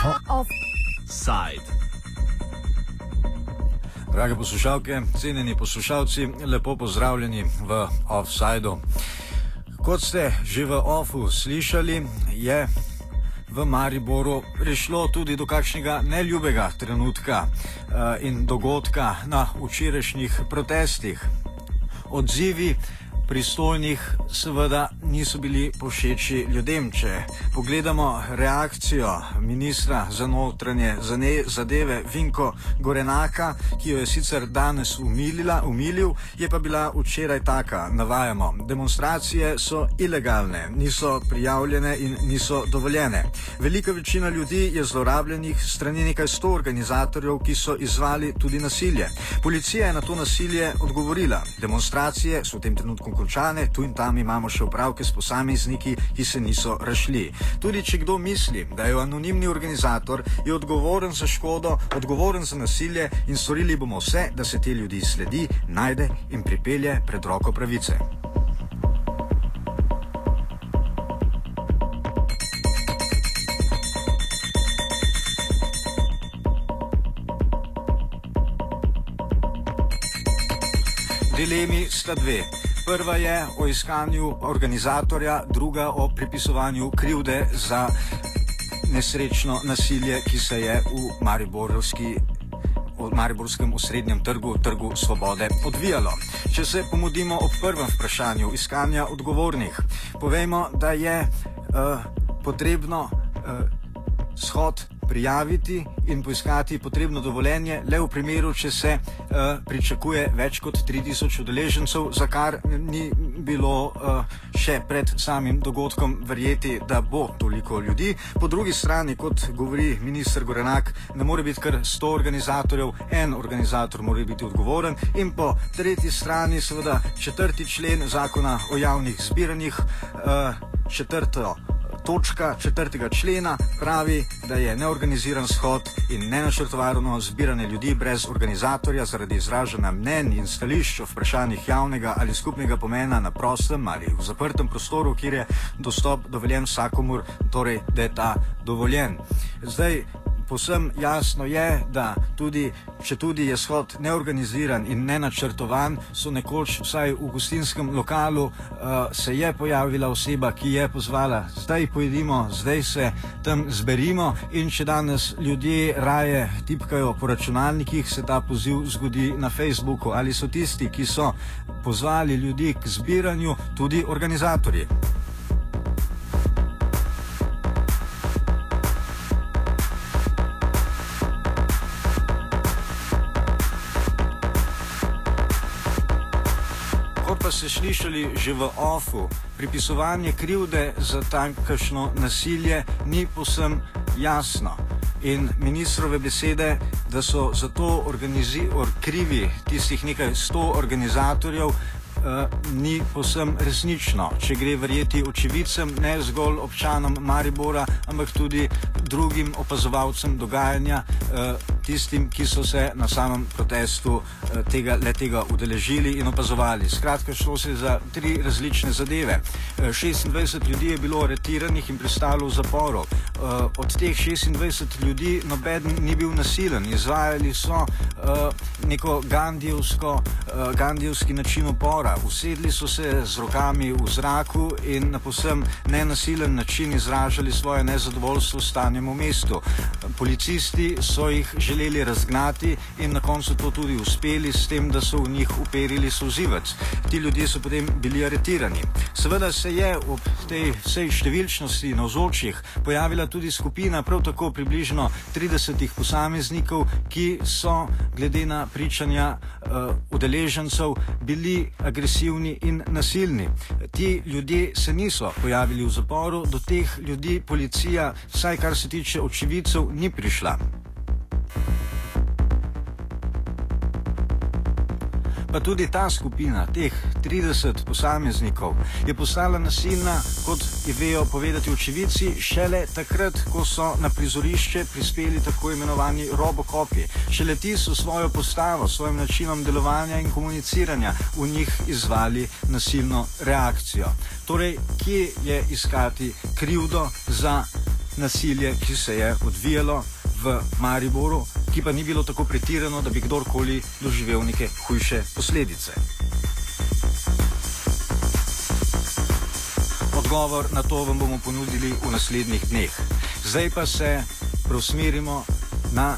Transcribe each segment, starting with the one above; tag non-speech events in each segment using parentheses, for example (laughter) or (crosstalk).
Offside. Drage poslušalke, cenjeni poslušalci, lepo pozdravljeni v Offsideu. Kot ste že v Offu slišali, je v Mariboru prišlo tudi do kakšnega neljubega trenutka uh, in dogodka na včerajšnjih protestih. Odzivi pristojnih seveda niso bili povšeči ljudem. Če pogledamo reakcijo ministra za notranje zadeve Vinko Gorenaka, ki jo je sicer danes umilila, umilil, je pa bila včeraj taka, navajamo, demonstracije so ilegalne, niso prijavljene in niso dovoljene. Velika večina ljudi je zlorabljenih strani nekaj sto organizatorjev, ki so izvali tudi nasilje. Policija je na to nasilje odgovorila. Demonstracije so v tem trenutku končane, tu in tam imamo še upravke s posamezniki, ki se niso rašli. Tudi če kdo misli, da je anonimni organizator, je odgovoren za škodo, odgovoren za nasilje in storili bomo vse, da se te ljudi sledi, najde in pripelje pred roko pravice. Dilemi sta dve. Prva je o iskanju organizatorja, druga o pripisovanju krivde za nesrečno nasilje, ki se je v Mariborskem osrednjem trgu, trgu svobode, odvijalo. Če se pomudimo ob prvem vprašanju iskanja odgovornih, povejmo, da je uh, potrebno uh, shod prijaviti in poiskati potrebno dovoljenje le v primeru, če se uh, pričakuje več kot 3000 udeležencev, za kar ni bilo uh, še pred samim dogodkom verjeti, da bo toliko ljudi. Po drugi strani, kot govori ministr Gorenak, ne more biti kar 100 organizatorjev, en organizator mora biti odgovoren in po tretji strani seveda četrti člen zakona o javnih zbiranjih, uh, četrto točka četrtega člena pravi, da je neorganiziran shod in nenačrtovano zbiranje ljudi brez organizatorja zaradi izražanja mnen in stališč o vprašanjih javnega ali skupnega pomena na prostem ali v zaprtem prostoru, kjer je dostop dovoljen vsakomur, torej da je ta dovoljen. Zdaj, Posem jasno je, da tudi če tudi je shod neorganiziran in nenačrtovan, so nekoč vsaj v gostinskem lokalu uh, se je pojavila oseba, ki je pozvala, zdaj pojedimo, zdaj se tam zberimo in če danes ljudje raje tipkajo po računalnikih, se ta poziv zgodi na Facebooku ali so tisti, ki so pozvali ljudi k zbiranju, tudi organizatorji. Ste slišali že v OFU, pripisovanje krivde za tamkajšno nasilje ni posem jasno. In ministrove besede, da so za to krivi tistih nekaj sto organizatorjev, uh, ni posem resnično. Če gre verjeti očevidcem, ne zgolj občanom Maribora, ampak tudi drugim opazovalcem dogajanja, uh, tistim, ki so se na samem protestu uh, tega, tega udeležili in opazovali. Skratka, šlo se za tri različne zadeve. Uh, 26 ljudi je bilo aretiranih in pristalo v zaporu. Uh, od teh 26 ljudi noben ni bil nasilen. Izvajali so neko gandijevski način upora. Usedli so se z rokami v zraku in na posem nenasilen način izražali svoje nezadovoljstvo s stanjem v mestu. Policisti so jih želeli razgnati in na koncu to tudi uspeli s tem, da so v njih uperili sozivec. Ti ljudje so potem bili aretirani. Seveda se je ob tej vsej številčnosti na vzočjih pojavila tudi skupina prav tako približno 30 posameznikov, ki so glede na pričanja uh, udeležencev bili agresivni in nasilni. Ti ljudje se niso pojavili v zaporu, do teh ljudi policija, vsaj kar se tiče očividcev, ni prišla. Pa tudi ta skupina, teh 30 posameznikov, je postala nasilna, kot je vejo povedati očividci, šele takrat, ko so na prizorišče prispeli tako imenovani robokopi. Šele ti so svojo postavo, svojim načinom delovanja in komuniciranja v njih izvali nasilno reakcijo. Torej, kje je iskati krivdo za nasilje, ki se je odvijalo v Mariboru, ki pa ni bilo tako pretirano, da bi kdorkoli doživel neke hujše posledice. Odgovor na to vam bomo ponudili v naslednjih dneh. Zdaj pa se preusmerimo na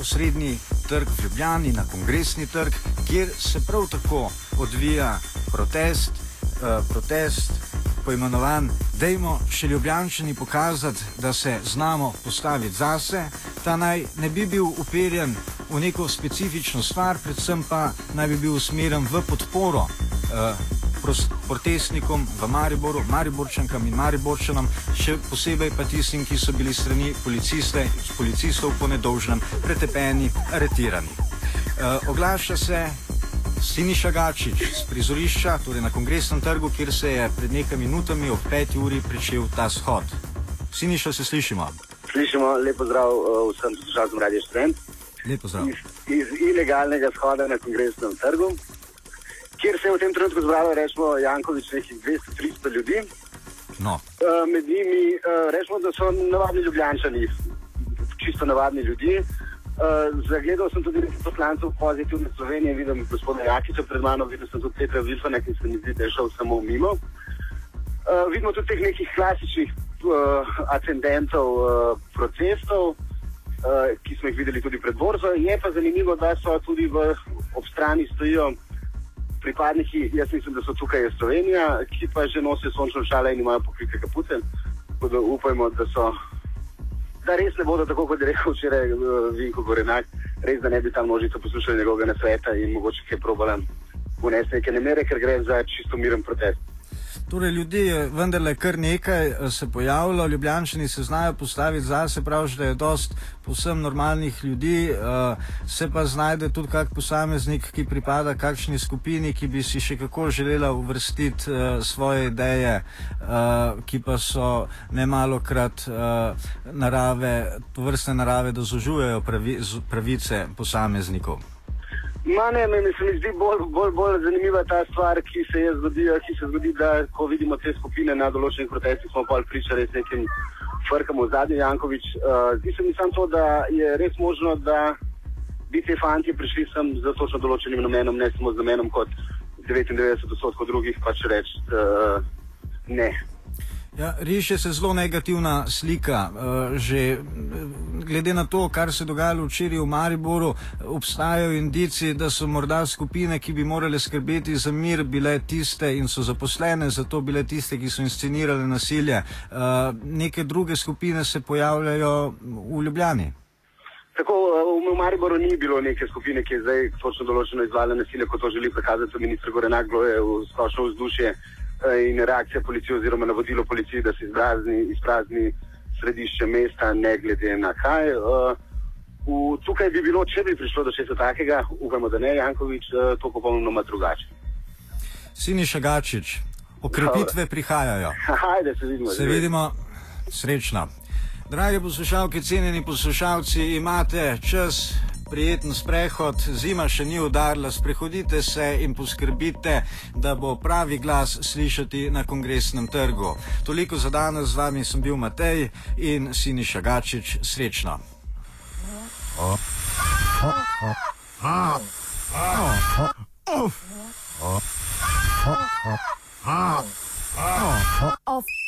osrednji trg v Ljubljani, na kongresni trg, kjer se prav tako odvija protest, uh, protest poimenovan Dajmo še ljubljančani pokazati, da se znamo postaviti zase. Ta naj ne bi bil uperjen v neko specifično stvar, predvsem pa naj bi bil usmerjen v podporo uh, protestnikom v Mariboru, Mariborčankam in Mariborčanom, še posebej pa tistim, ki so bili strani policistov po nedolžnem pretepeni, aretirani. E, oglaša se Siniša Gačič z prizorišča, torej na kongresnem trgu, kjer se je pred nekaj minutami ob 5 uri pričel ta shod. Siniša, se slišimo. Slišimo, lepo zdrav uh, vsem poslušalcem Radio Strend. Lepo zdrav. Iz, iz ilegalnega shoda na kongresnem trgu kjer se je v tem trenutku zbralo, rečemo, Jankovič, nekih 200-300 ljudi. No. Uh, med njimi, uh, rečemo, da so navadni ljubljančani, čisto navadni ljudje. Uh, zagledal sem tudi nekaj poslancev pozitivne Slovenije, vidim gospoda Jakiča pred mano, videl sem tudi Petra Vilfana, ki se mi zdi, da je šel samo mimo. Uh, vidimo tudi teh nekih klasičnih uh, ascendentov uh, protestov, uh, ki smo jih videli tudi pred borzo. Je pa zanimivo, da so tudi v, ob strani stojijo pripadniki, jaz mislim, da so tukaj Slovenija, ki pa že nosijo sončno šale in imajo pokrite kapute. Tako da upajmo, da so. Da res ne bodo tako, kot je rekel včeraj uh, Vinko Gorenak, res da ne bi tam množica poslušali njegovega nasveta in mogoče kaj probalen unesti neke nemere, ker gre za čisto miren protest. Torej, ljudi je vendarle kar nekaj eh, se pojavilo, ljubljančani se znajo postaviti zase, pravi, da je dost posem normalnih ljudi, uh, se pa znajde tudi kak posameznik, ki pripada kakšni skupini, ki bi si še kako želela uvrstiti uh, svoje ideje, uh, ki pa so nemalo krat uh, narave, vrste narave, da zožujejo pravi, pravice posameznikov. Ma ne, meni se mi zdi bolj, bolj, bolj zanimiva ta stvar, ki se je zgodila, ki se zgodi, da ko vidimo te skupine na določenih protestih, smo pa pričali s nekim frkom v zadnji Jankovič. Uh, zdi se mi samo to, da je res možno, da bi te fanti prišli sem z točno določenim namenom, ne samo z namenom kot 99% drugih, pač reči uh, ne. Ja, riše se zelo negativna slika. Uh, že glede na to, kar se je dogajalo včeraj v Mariboru, obstajajo indici, da so morda skupine, ki bi morale skrbeti za mir, bile tiste in so zaposlene, zato bile tiste, ki so inscenirale nasilje. Uh, neke druge skupine se pojavljajo v Ljubljani. Tako, v Mariboru ni bilo neke skupine, ki je zdaj točno določeno izvajala nasilje, kot to želi prikazati ministr Gorenak, bilo je v splošno vzdušje. Eh, in reakcija policije oziroma navodilo policije, da se izprazni, izprazni središče mesta, ne glede na kaj. Uh, v, tukaj bi bilo, če bi prišlo do česa takega, upamo, da ne, Jankovič, uh, to popolnoma drugače. Sini Šagačič, okrepitve prihajajo. (laughs) Hajde, se vidimo. Se vidimo, srečno. Dragi poslušalci, cenjeni poslušalci, imate čas prijeten sprehod, zima še ni udarila, sprehodite se in poskrbite, da bo pravi glas slišati na kongresnem trgu. Toliko za danes, z vami sem bil Matej in Sini Šagačič, srečno. Off.